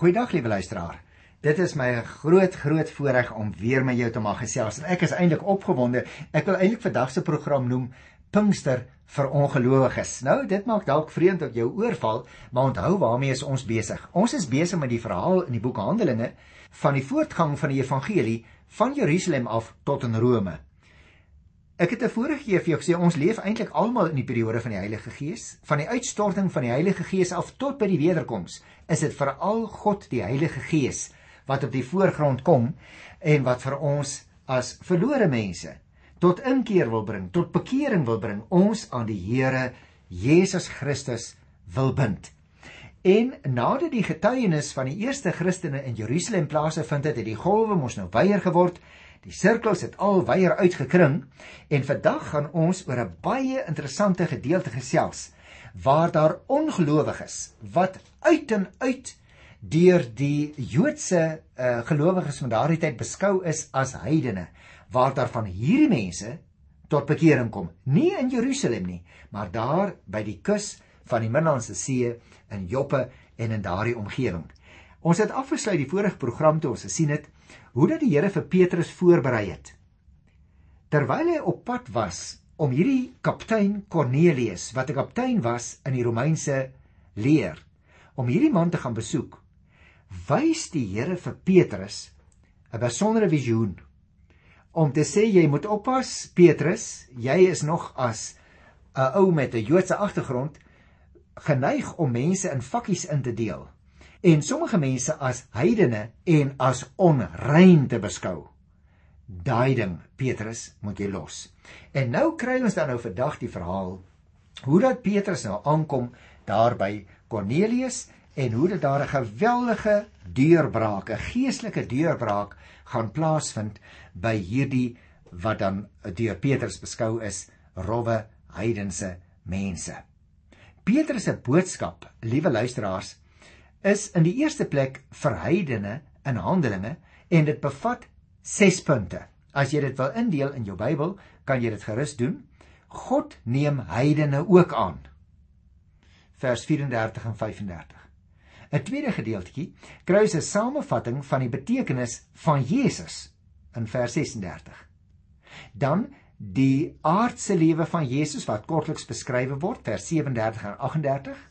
Goeiedag liewe luisteraar. Dit is my groot groot voorreg om weer met jou te mag gesels. En ek is eintlik opgewonde. Ek wil eintlik vandag se program noem Pinkster vir ongelowiges. Nou, dit maak dalk vreemd dat jou oorval, maar onthou waarmee is ons besig? Ons is besig met die verhaal in die boek Handelinge van die voortgang van die evangelie van Jerusalem af tot in Rome. Ek het vorige keer vir jou gesê ons leef eintlik almal in die periode van die Heilige Gees. Van die uitstorting van die Heilige Gees af tot by die wederkoms, is dit veral God die Heilige Gees wat op die voorgrond kom en wat vir ons as verlore mense tot inkeer wil bring, tot bekering wil bring, ons aan die Here Jesus Christus wil bind. En nadat die getuienis van die eerste Christene in Jerusalem plaasgevind het, het die golwe mos nou weier geword Die sirkels het al weier uitgekring en vandag gaan ons oor 'n baie interessante gedeelte gesels waar daar ongelowiges wat uit en uit deur die Joodse uh, gelowiges van daardie tyd beskou is as heidene waar daar van hierdie mense tot bekering kom. Nie in Jerusalem nie maar daar by die kus van die Middellandse See in Joppe en in daardie omgewing ons het afgesluit die vorige program toe ons gesien het hoe dat die Here vir Petrus voorberei het. Terwyl hy op pad was om hierdie kaptein Cornelius, wat 'n kaptein was in die Romeinse leer, om hierdie man te gaan besoek, wys die Here vir Petrus 'n besondere visioen. Om te sê jy moet oppas Petrus, jy is nog as 'n ou met 'n Joodse agtergrond geneig om mense in vakkies in te deel en sommige mense as heidene en as onrein te beskou. Daai ding, Petrus, moet jy los. En nou kry ons dan nou vandag die verhaal hoe dat Petrus nou aankom daar by Cornelius en hoe dit daar 'n geweldige deurbraak, 'n geestelike deurbraak gaan plaasvind by hierdie wat dan deur Petrus beskou is rowwe heidense mense. Petrus se boodskap, liewe luisteraars, is in die eerste plek vir heidene in Handelinge en dit bevat 6 punte. As jy dit wil indeel in jou Bybel, kan jy dit gerus doen. God neem heidene ook aan. Vers 34 en 35. 'n Tweede gedeeltjie kry 'n samevatting van die betekenis van Jesus in vers 36. Dan die aardse lewe van Jesus wat kortliks beskryf word vers 37 en 38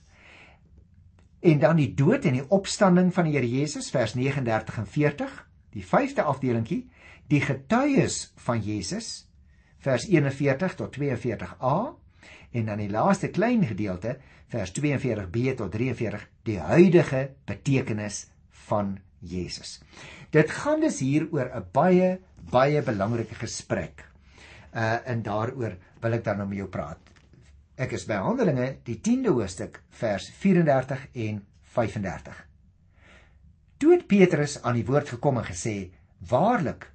En dan die dood en die opstanding van die Here Jesus vers 39 en 40. Die vyfde afdelingkie, die getuies van Jesus vers 41 tot 42a en dan die laaste klein gedeelte vers 42b tot 43 die huidige betekenis van Jesus. Dit gaan dus hier oor 'n baie baie belangrike gesprek. Uh en daaroor wil ek dan nou met jou praat. Ek is by Handelinge, die 10de hoofstuk, vers 34 en 35. Toe het Petrus aan die woord gekom en gesê: "Waarlik,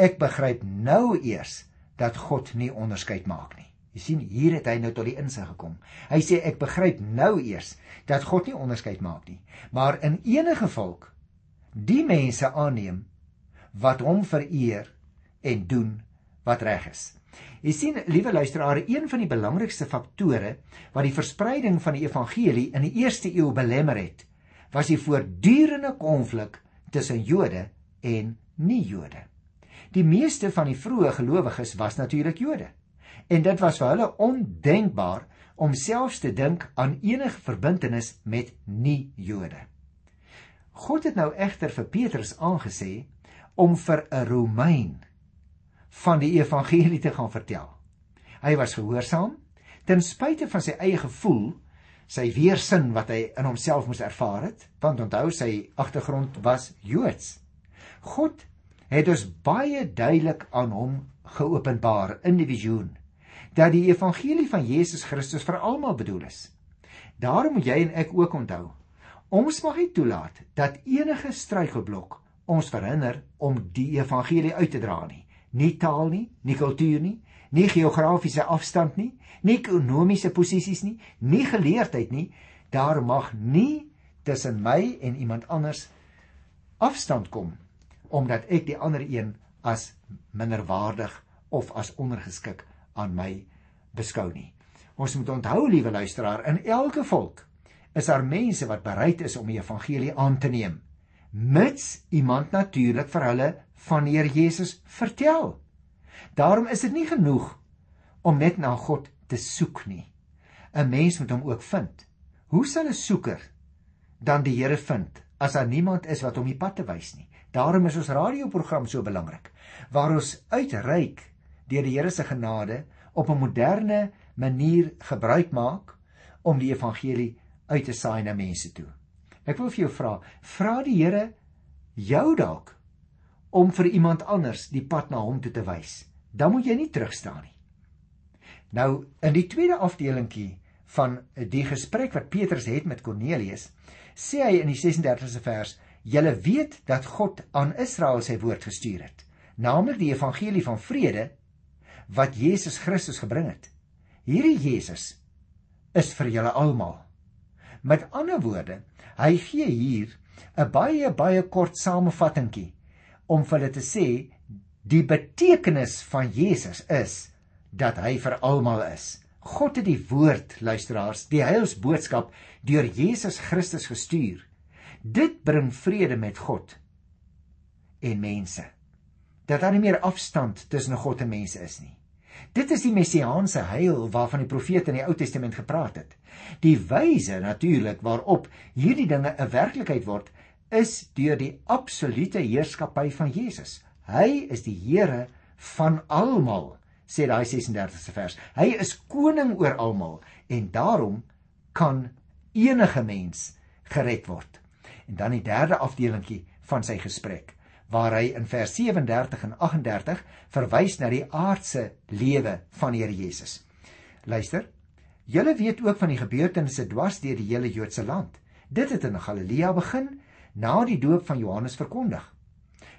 ek begryp nou eers dat God nie onderskeid maak nie." Jy sien, hier het hy nou tot die insig gekom. Hy sê ek begryp nou eers dat God nie onderskeid maak nie, maar in enige volk die mense aanneem wat hom vereer en doen wat reg is. Jy sien, liewe luisteraar, een van die belangrikste faktore wat die verspreiding van die evangelie in die eerste eeu belemmer het, was die voortdurende konflik tussen Jode en nie-Jode. Die meeste van die vroeë gelowiges was natuurlik Jode. En dit was vir hulle ondenkbaar om selfs te dink aan enige verbintenis met nie-Jode. God het nou egter vir Petrus aangesê om vir 'n Romein van die evangelie te gaan vertel. Hy was gehoorsaam ten spyte van sy eie gevoel, sy weersin wat hy in homself moes ervaar het, want onthou sy agtergrond was Joods. God het dus baie duidelik aan hom geopenbaar in die visioen dat die evangelie van Jesus Christus vir almal bedoel is. Daarom moet jy en ek ook onthou, ons mag nie toelaat dat enige struikelblok ons verhinder om die evangelie uit te dra nie nie taal nie, nie kultuur nie, nie geografiese afstand nie, nie ekonomiese posisies nie, nie geleerdheid nie, daar mag nie tussen my en iemand anders afstand kom omdat ek die ander een as minderwaardig of as ondergeskik aan my beskou nie. Ons moet onthou, liewe luisteraar, in elke volk is daar mense wat bereid is om die evangelie aan te neem mits iemand natuurlik vir hulle van die Here Jesus vertel. Daarom is dit nie genoeg om net na God te soek nie. 'n Mens moet hom ook vind. Hoe sal 'n soeker dan die Here vind as daar niemand is wat hom die pad te wys nie? Daarom is ons radioprogram so belangrik waar ons uitreik deur die Here se genade op 'n moderne manier gebruik maak om die evangelie uit te saai na mense toe. Ek wil vir jou vra, vra die Here jou dalk om vir iemand anders die pad na hom toe te wys. Dan moet jy nie terugstaan nie. Nou in die tweede afdelingkie van die gesprek wat Petrus het met Kornelius, sê hy in die 36ste vers: "Julle weet dat God aan Israel sy woord gestuur het, naamlik die evangelie van vrede wat Jesus Christus gebring het. Hierdie Jesus is vir julle almal." Met ander woorde, hy gee hier 'n baie baie kort samevattingkie om vir hulle te sê die betekenis van Jesus is dat hy vir almal is. God het die woord, luisteraars, die heilsboodskap deur Jesus Christus gestuur. Dit bring vrede met God en mense. Dat daar nie meer afstand tussen God en mense is nie. Dit is die messiaanse heil waarvan die profete in die Ou Testament gepraat het. Die wyse natuurlik waarop hierdie dinge 'n werklikheid word, is deur die absolute heerskappy van Jesus. Hy is die Here van almal sê daai 36ste vers. Hy is koning oor almal en daarom kan enige mens gered word. En dan die derde afdelingkie van sy gesprek waar hy in vers 37 en 38 verwys na die aardse lewe van Here Jesus. Luister, julle weet ook van die gebeurtenisse dwars deur die hele Joodse land. Dit het in Galilea begin na die doop van Johannes verkondig.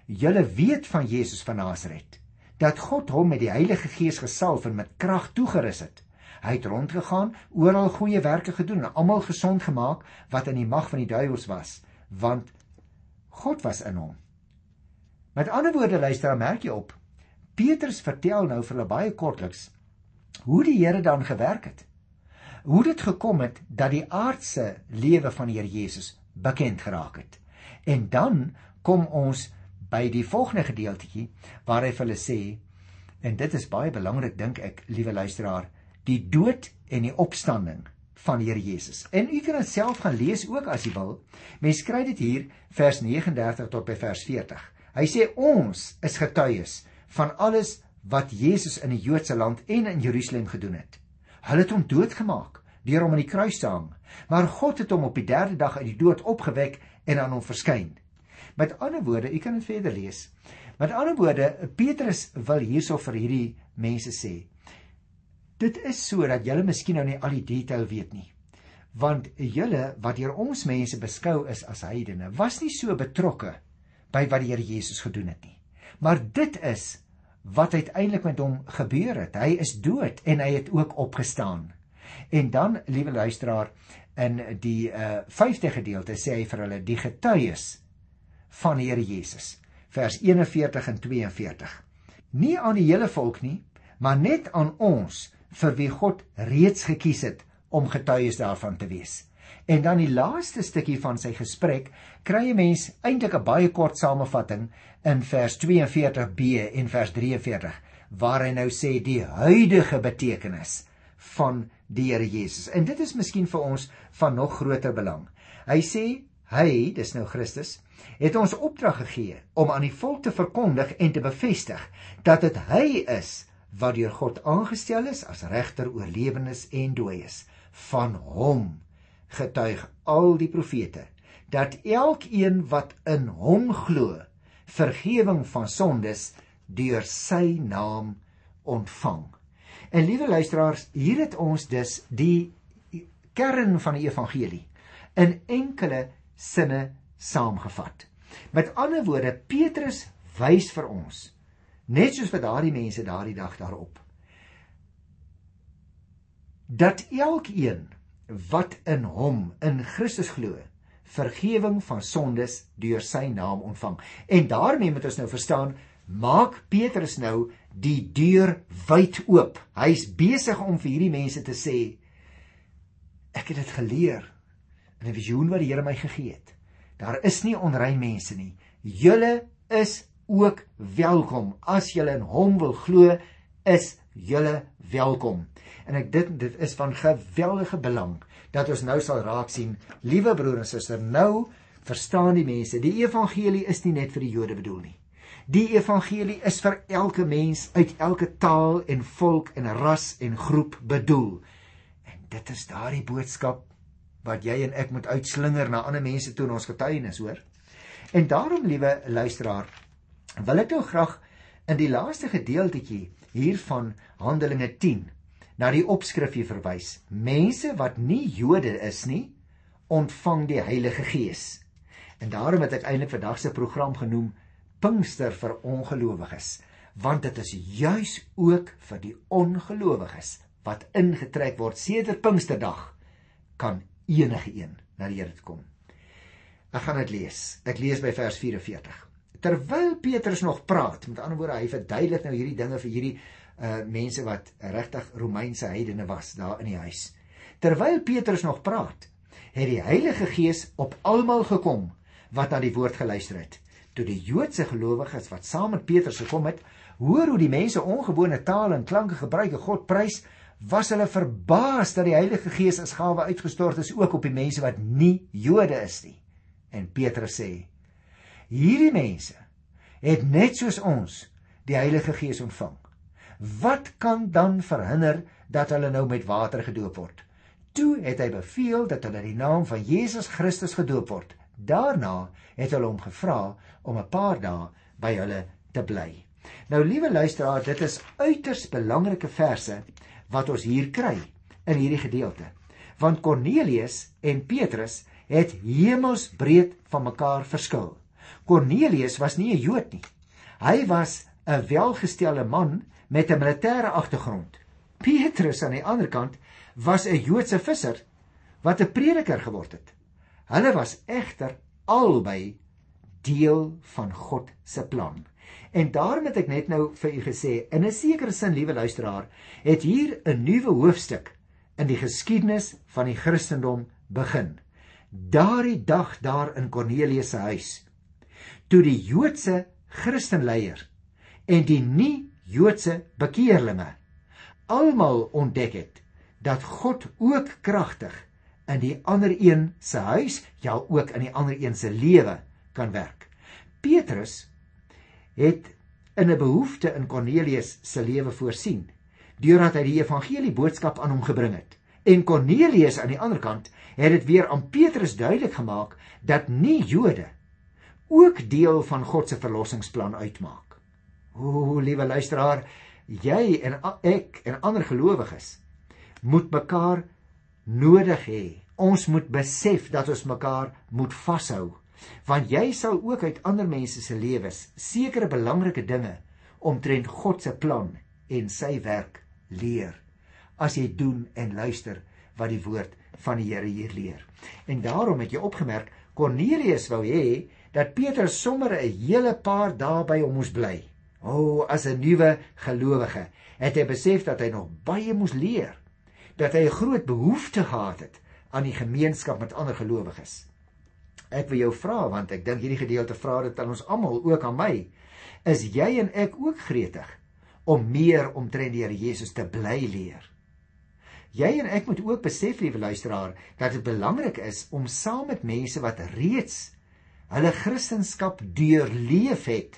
Julle weet van Jesus van Nasaret dat God hom met die Heilige Gees gesalf en met krag toegerus het. Hy het rondgegaan, oral goeie werke gedoen en almal gesond gemaak wat in die mag van die duiwels was, want God was in hom. Met ander woorde luister, merk jy op. Petrus vertel nou vir hulle baie kortliks hoe die Here dan gewerk het. Hoe dit gekom het dat die aardse lewe van die Here Jesus bekend geraak het. En dan kom ons by die volgende gedeeltjie waar hy vir hulle sê en dit is baie belangrik dink ek liewe luisteraar die dood en die opstanding van die Here Jesus. En u kan dit self gaan lees ook as u wil. Mens kry dit hier vers 39 tot by vers 40. Hy sê ons is getuies van alles wat Jesus in die Joodse land en in Jerusalem gedoen het. Hulle het hom doodgemaak deur hom aan die kruis te hang, maar God het hom op die 3de dag uit die dood opgewek en aan hom verskyn. Met ander woorde, u kan dit verder lees. Met ander woorde, Petrus wil hierso vir hierdie mense sê: Dit is so dat julle miskien nou nie al die detail weet nie. Want julle wat deur ons mense beskou is as heidene, was nie so betrokke by wat die Here Jesus gedoen het nie. Maar dit is wat uiteindelik met hom gebeur het. Hy is dood en hy het ook opgestaan. En dan, liewe luisteraar, in die uh 5de gedeelte sê hy vir hulle die getuies van Here Jesus. Vers 41 en 42. Nie aan die hele volk nie, maar net aan ons vir wie God reeds gekies het om getuies daarvan te wees. En dan die laaste stukkie van sy gesprek kry 'n mens eintlik 'n baie kort samevatting in vers 42b en vers 43 waar hy nou sê die huidige betekenis van die Here Jesus. En dit is miskien vir ons van nog groter belang. Hy sê hy, dis nou Christus, het ons opdrag gegee om aan die volk te verkondig en te bevestig dat dit hy is wat deur God aangestel is as regter oor lewendes en dooies. Van hom getuig al die profete dat elkeen wat in hom glo vergifnis van sondes deur sy naam ontvang. En liewe luisteraars, hier het ons dus die kern van die evangelie in enkele sinne saamgevat. Met ander woorde, Petrus wys vir ons, net soos vir daardie mense daardie dag daarop, dat elkeen wat in hom in Christus glo, vergifnis van sondes deur sy naam ontvang. En daarmee moet ons nou verstaan, maak Petrus nou die deur wyd oop. Hy's besig om vir hierdie mense te sê ek het dit geleer in 'n visioen wat die Here my gegee het Daar is nie onrein mense nie. Julle is ook welkom. As julle in hom wil glo, is julle welkom. En ek dit dit is van geweldige belang dat ons nou sal raak sien, liewe broer en suster, nou verstaan die mense, die evangelie is nie net vir die Jode bedoel nie. Die evangelie is vir elke mens uit elke taal en volk en ras en groep bedoel. En dit is daardie boodskap wat jy en ek moet uitslinger na ander mense toe in ons getuienis, hoor. En daarom, liewe luisteraar, wil ek nou graag in die laaste gedeeltetjie hiervan Handelinge 10 na die opskrifie verwys. Mense wat nie Jode is nie, ontvang die Heilige Gees. En daarom het ek eintlik vandag se program genoem Pinkster vir ongelowiges, want dit is juis ook vir die ongelowiges wat ingetrek word sedert Pinksterdag kan enige een na die Here kom. Ek gaan dit lees. Ek lees by vers 44. Terwyl Petrus nog praat, met ander woorde, hy verduidelik nou hierdie dinge vir hierdie uh mense wat regtig Romeinse heidene was daar in die huis. Terwyl Petrus nog praat, het die Heilige Gees op almal gekom wat na die woord geluister het. Toe die Joodse gelowiges wat saam met Petrus gekom het, hoor hoe die mense ongewone tale en klanke gebruik en God prys, was hulle verbaas dat die Heilige Gees as gawe uitgestort is ook op die mense wat nie Jode is nie. En Petrus sê: Hierdie mense het net soos ons die Heilige Gees ontvang. Wat kan dan verhinder dat hulle nou met water gedoop word? Toe het hy beveel dat hulle in die naam van Jesus Christus gedoop word. Daarna het hulle hom gevra om 'n paar dae by hulle te bly. Nou liewe luisteraar, dit is uiters belangrike verse wat ons hier kry in hierdie gedeelte. Want Cornelius en Petrus het hemelsbreed van mekaar verskil. Cornelius was nie 'n Jood nie. Hy was 'n welgestelde man met 'n militêre agtergrond. Petrus aan die ander kant was 'n Joodse visser wat 'n prediker geword het. Hulle was egter albei deel van God se plan. En daarom het ek net nou vir u gesê, in 'n sekere sin, liewe luisteraar, het hier 'n nuwe hoofstuk in die geskiedenis van die Christendom begin. Daardie dag daar in Kornelius se huis, toe die Joodse Christenleier en die nie-Joodse bekeerlinge almal ontdek het dat God ook kragtig in die ander een se huis, ja ook in die ander een se lewe kan werk. Petrus het in 'n behoefte in Kornelius se lewe voorsien deurdat hy die evangelie boodskap aan hom gebring het. En Kornelius aan die ander kant het dit weer aan Petrus duidelik gemaak dat nie Jode ook deel van God se verlossingsplan uitmaak. O, liewe luisteraar, jy en ek en ander gelowiges moet mekaar nodig hê. Ons moet besef dat ons mekaar moet vashou, want jy sal ook uit ander mense se lewens sekere belangrike dinge omtrent God se plan en sy werk leer as jy doen en luister wat die woord van die Here hier leer. En daarom het jy opgemerk Cornelius wou hê dat Petrus sommer 'n hele paar dae by hom moes bly. O, oh, as 'n nuwe gelowige, het hy besef dat hy nog baie moes leer dat hy 'n groot behoefte gehad het aan die gemeenskap met ander gelowiges. Ek wil jou vra want ek dink hierdie gedeelte vra dit aan ons almal ook aan my. Is jy en ek ook gretig om meer omtrent die Here Jesus te bly leer? Jy en ek moet ook besef, liewe luisteraar, dat dit belangrik is om saam met mense wat reeds hulle kristendom deurleef het,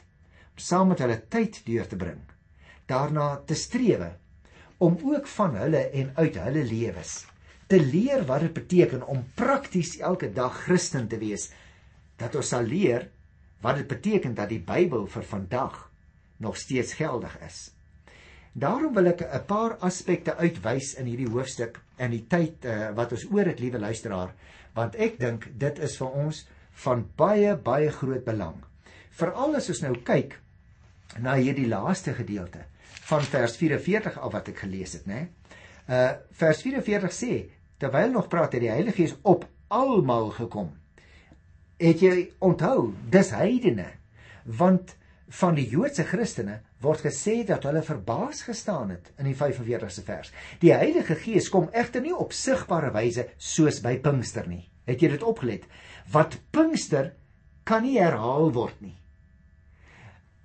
saam met hulle tyd deur te bring. Daarna te strewe om ook van hulle en uit hulle lewens te leer wat dit beteken om prakties elke dag Christen te wees. Dat ons sal leer wat dit beteken dat die Bybel vir vandag nog steeds geldig is. Daarom wil ek 'n paar aspekte uitwys in hierdie hoofstuk in die tyd uh, wat ons oor het, liewe luisteraar, want ek dink dit is vir ons van baie baie groot belang. Veral as ons nou kyk na hierdie laaste gedeelte van vers 44 af wat ek gelees het, né? Uh vers 44 sê terwyl nog praat het die Heilige Gees op almal gekom. Het jy onthou, dis heidene, want van die Joodse Christene word gesê dat hulle verbaas gestaan het in die 45ste vers. Die Heilige Gees kom egter nie op sigbare wyse soos by Pinkster nie. Het jy dit opgelet? wat Pinkster kan nie herhaal word nie.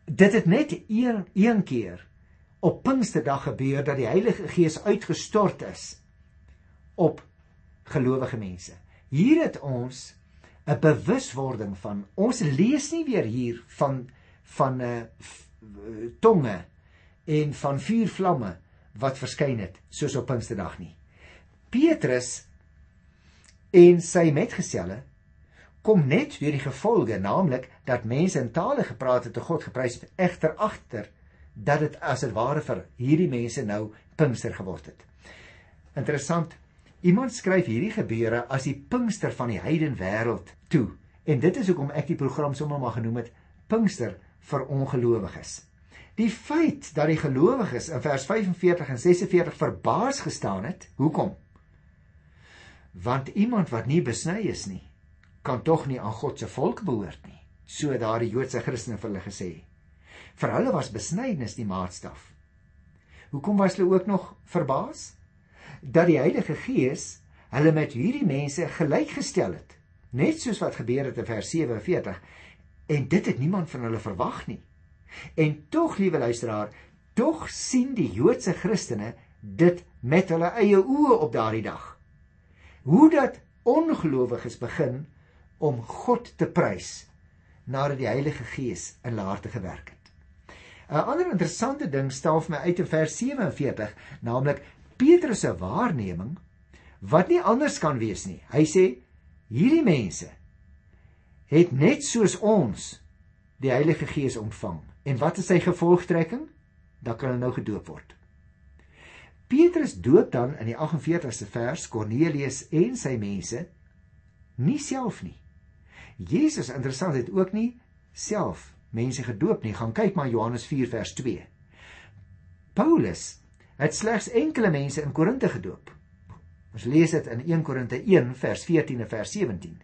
Dit het net een een keer op Pinksterdag gebeur dat die Heilige Gees uitgestort is op gelowige mense. Hier het ons 'n bewuswording van ons lees nie weer hier van van 'n uh, eh, tonge en van vuur vlamme wat verskyn het soos op Pinksterdag nie. Petrus en sy metgeselle kom net deur die gevolge, naamlik dat mense in tale gepraat het te God geprys het, egter agter dat dit as dit ware vir hierdie mense nou Pinkster geword het. Interessant. Iemand skryf hierdie gebeure as die Pinkster van die heiden wêreld toe. En dit is hoekom ek die program sommer maar genoem het Pinkster vir ongelowiges. Die feit dat die gelowiges in vers 45 en 46 verbaas gestaan het, hoekom? Want iemand wat nie besny is nie, kan tog nie aan God se volk behoort nie, so daardie Joodse Christene vir hulle gesê. Vir hulle was besnydenis die maatstaf. Hoekom was hulle ook nog verbaas? Dat die Heilige Gees hulle met hierdie mense gelykgestel het, net soos wat gebeur het in vers 47 en dit het niemand van hulle verwag nie. En tog, liewe luisteraar, tog sien die Joodse Christene dit met hulle eie oë op daardie dag. Hoe dat ongelowiges begin om God te prys nadat die Heilige Gees in hulle harte gewerk het. 'n Ander interessante ding staan vir my uit in vers 47, naamlik Petrus se waarneming wat nie anders kan wees nie. Hy sê hierdie mense het net soos ons die Heilige Gees ontvang. En wat is sy gevolgtrekking? Dan kan hulle nou gedoop word. Petrus doop dan in die 48ste vers Kornelius en sy mense nie self nie. Jesus interessant het ook nie self mense gedoop nie. Gaan kyk maar Johannes 4 vers 2. Paulus het slegs enkele mense in Korinte gedoop. Ons lees dit in 1 Korinte 1 vers 14 en vers 17.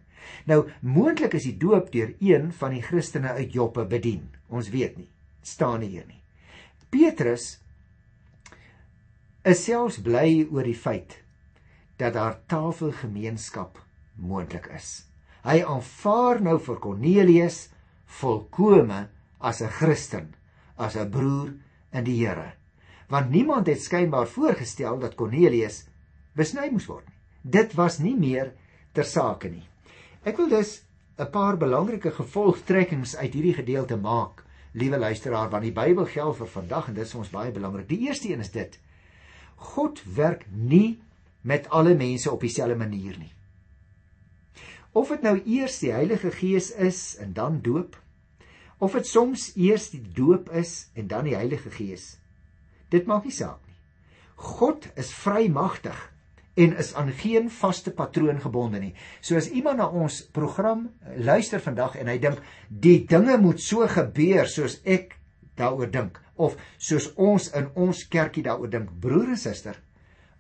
Nou moontlik is die doop deur een van die Christene uit Joppe bedien. Ons weet nie staan nie hier nie. Petrus is selfs bly oor die feit dat daar tafelgemeenskap moontlik is. Hy aanvaar nou vir Kornelius volkome as 'n Christen, as 'n broer in die Here. Want niemand het skynbaar voorgestel dat Kornelius besny moes word nie. Dit was nie meer ter sake nie. Ek wil dus 'n paar belangrike gevolgtrekkings uit hierdie gedeelte maak liewe luisteraar, want die Bybel geld vir vandag en dit is ons baie belangrik. Die eerste een is dit: God werk nie met alle mense op dieselfde manier nie. Of dit nou eers die Heilige Gees is en dan doop, of dit soms eers die doop is en dan die Heilige Gees. Dit maak nie saak nie. God is vrymagtig en is aan geen vaste patroon gebonde nie. So as iemand na ons program luister vandag en hy dink die dinge moet so gebeur soos ek daaroor dink of soos ons in ons kerkie daaroor dink, broer en suster,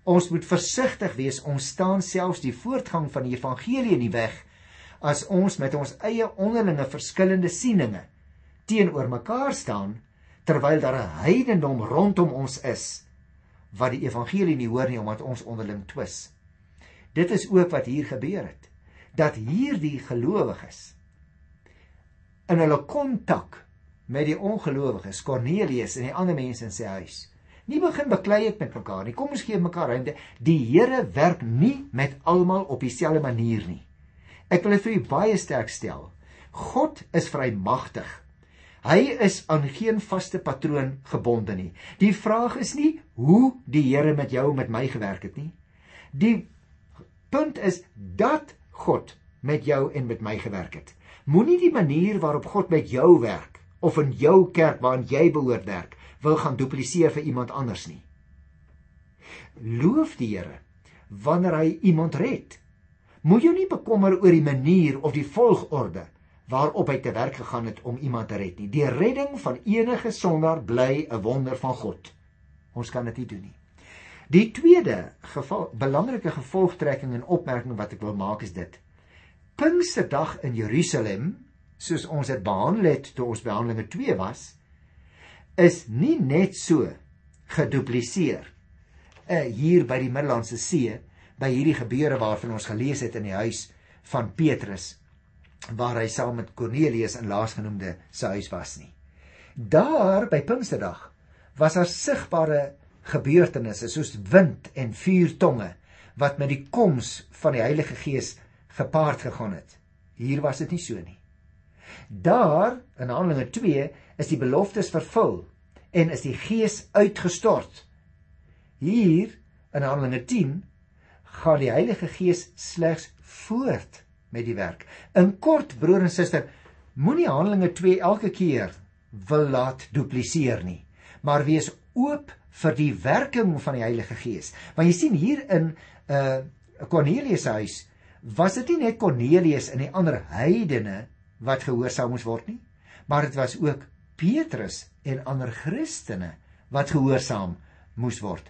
ons moet versigtig wees. Ons staan selfs die voortgang van die evangelie in die weg as ons met ons eie onderlinge verskillende sieninge teenoor mekaar staan terwyl daar 'n heidendom rondom ons is wat die evangelie nie hoor nie omdat ons onderling twis. Dit is ook wat hier gebeur het. Dat hierdie gelowiges in hulle kontak met die ongelowiges, Kornelius en die ander mense in sy huis, nie begin beklei het met mekaar nie. Kom ons gee mekaar ruimte. Die Here werk nie met almal op dieselfde manier nie. Ek wil dit vir u baie sterk stel. God is vrymagtig. Hy is aan geen vaste patroon gebonde nie. Die vraag is nie hoe die Here met jou met my gewerk het nie. Die punt is dat God met jou en met my gewerk het. Moenie die manier waarop God met jou werk of in jou kerk waarin jy behoort werk, wil gaan dupliseer vir iemand anders nie. Loof die Here wanneer hy iemand red. Moet jy nie bekommer oor die manier of die volgorde waarop hy te werk gegaan het om iemand te red nie. Die redding van enige sondaar bly 'n wonder van God. Ons kan dit nie doen nie. Die tweede geval, belangrike gevolgtrekking en opmerking wat ek wil maak is dit. Pinksterdag in Jerusalem, soos ons dit behandel het toe ons behandelinge 2 was, is nie net so gedupliseer uh, hier by die Middellandse See by hierdie gebeure waarvan ons gelees het in die huis van Petrus waar hy saam met Kornelius in laasgenoemde se huis was nie. Daar by Pinksterdag was daar sigbare gebeurtenisse soos wind en vuurtonge wat met die koms van die Heilige Gees gepaard gegaan het. Hier was dit nie so nie. Daar in Handelinge 2 is die beloftes vervul en is die Gees uitgestort. Hier in Handelinge 10 gaan die Heilige Gees slegs voort met die werk. In kort broer en suster, moenie Handelinge 2 elke keer wil laat dupliseer nie, maar wees oop vir die werking van die Heilige Gees. Want jy sien hier in uh Cornelius se huis was dit nie net Cornelius en die ander heidene wat gehoorsaam moes word nie, maar dit was ook Petrus en ander Christene wat gehoorsaam moes word.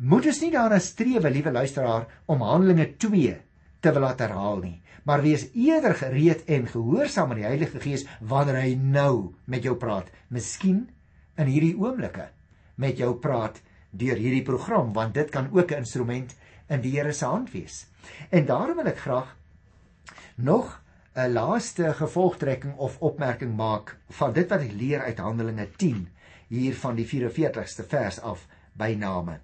Moet ons nie daarna strewe, liewe luisteraar, om Handelinge 2 te wil laat herhaal nie, maar wees eerder gereed en gehoorsaam aan die Heilige Gees wanneer hy nou met jou praat, miskien in hierdie oomblikke met jou praat deur hierdie program, want dit kan ook 'n instrument in die Here se hand wees. En daarom wil ek graag nog 'n laaste gevolgtrekking of opmerking maak van dit wat ek leer uit Handelinge 10 hier van die 44ste vers af by name.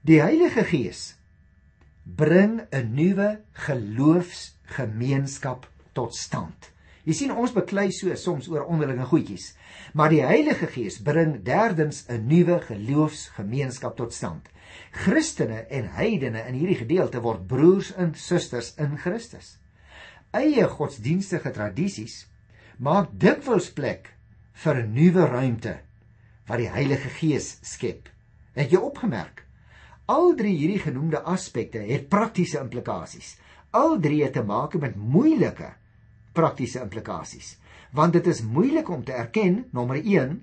Die Heilige Gees bring 'n nuwe geloofsgemeenskap tot stand. Jy sien ons beklei so soms oor onderlinge goedjies, maar die Heilige Gees bring derdens 'n nuwe geloofsgemeenskap tot stand. Christene en heidene in hierdie gedeelte word broers en susters in Christus. Eie godsdienstige tradisies maak dikwels plek vir 'n nuwe ruimte wat die Heilige Gees skep. Het jy opgemerk? Al drie hierdie genoemde aspekte het praktiese implikasies. Al drie het te maak met moeilike praktiese implikasies. Want dit is moeilik om te erken, nommer 1,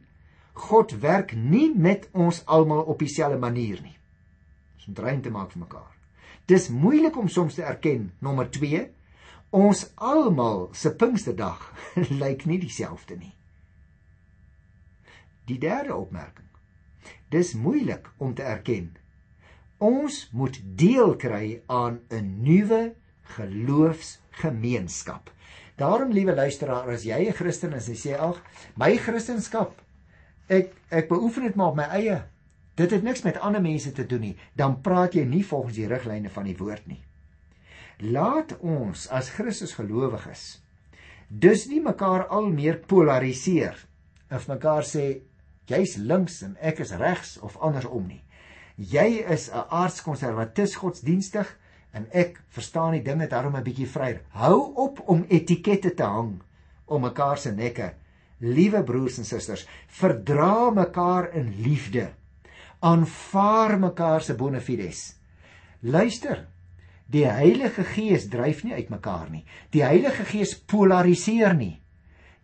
God werk nie met ons almal op dieselfde manier nie. Ons moet ruimte te maak vir mekaar. Dis moeilik om soms te erken, nommer 2, ons almal se Pinksterdag lyk nie dieselfde nie. Die derde opmerking. Dis moeilik om te erken Ons moet deel kry aan 'n nuwe geloofsgemeenskap. Daarom liewe luisteraar, as jy 'n Christen is en jy sê ag, my Christendom ek ek beoefen dit maar op my eie. Dit het niks met ander mense te doen nie. Dan praat jy nie volgens die riglyne van die woord nie. Laat ons as Christus gelowiges dus nie mekaar al meer polariseer. Of mekaar sê jy's links en ek is regs of andersom nie. Jy is 'n aardskonservatis godsdienstig en ek verstaan die dinge daarom 'n bietjie vryer. Hou op om etikette te hang om mekaar se nekke. Liewe broers en susters, verdra mekaar in liefde. Aanvaar mekaar se bona fides. Luister. Die Heilige Gees dryf nie uitmekaar nie. Die Heilige Gees polariseer nie.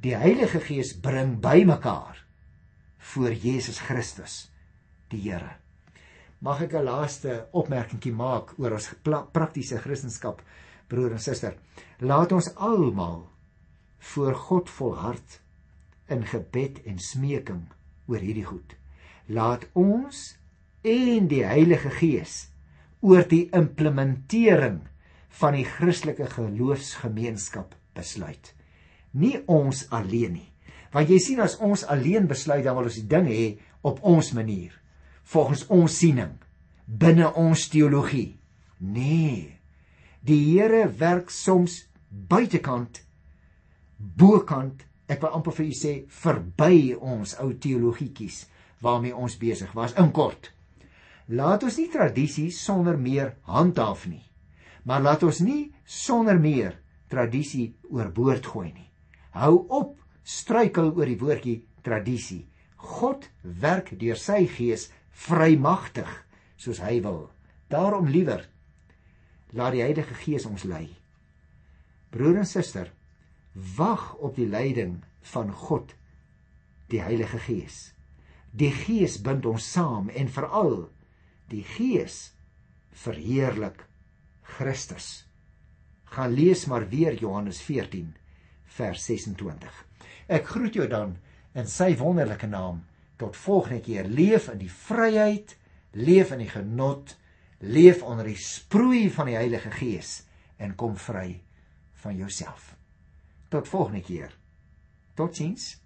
Die Heilige Gees bring bymekaar voor Jesus Christus, die Here mag ek 'n laaste opmerkingie maak oor ons praktiese Christendom, broer en suster. Laat ons almal voor God volhard in gebed en smeking oor hierdie goed. Laat ons en die Heilige Gees oor die implementering van die Christelike geloofsgemeenskap besluit. Nie ons alleen nie. Want jy sien as ons alleen besluit dan wil ons die ding hê op ons manier volgens ons siening binne ons teologie. Nee. Die Here werk soms buitekant bokant, ek wil amper vir u sê verby ons ou teologietjies waarmee ons besig was in kort. Laat ons nie tradisies sonder meer handhaaf nie. Maar laat ons nie sonder meer tradisie oorboord gooi nie. Hou op struikel oor die woordjie tradisie. God werk deur sy gees vrymagtig soos hy wil. Daarom liewer laat die Heilige Gees ons lei. Broer en suster, wag op die leiding van God, die Heilige Gees. Die Gees bind ons saam en veral die Gees verheerlik Christus. Gaan lees maar weer Johannes 14 vers 26. Ek groet jou dan in sy wonderlike naam tot volgende keer leef in die vryheid, leef in die genot, leef onder die sproei van die Heilige Gees en kom vry van jouself. Tot volgende keer. Totsiens.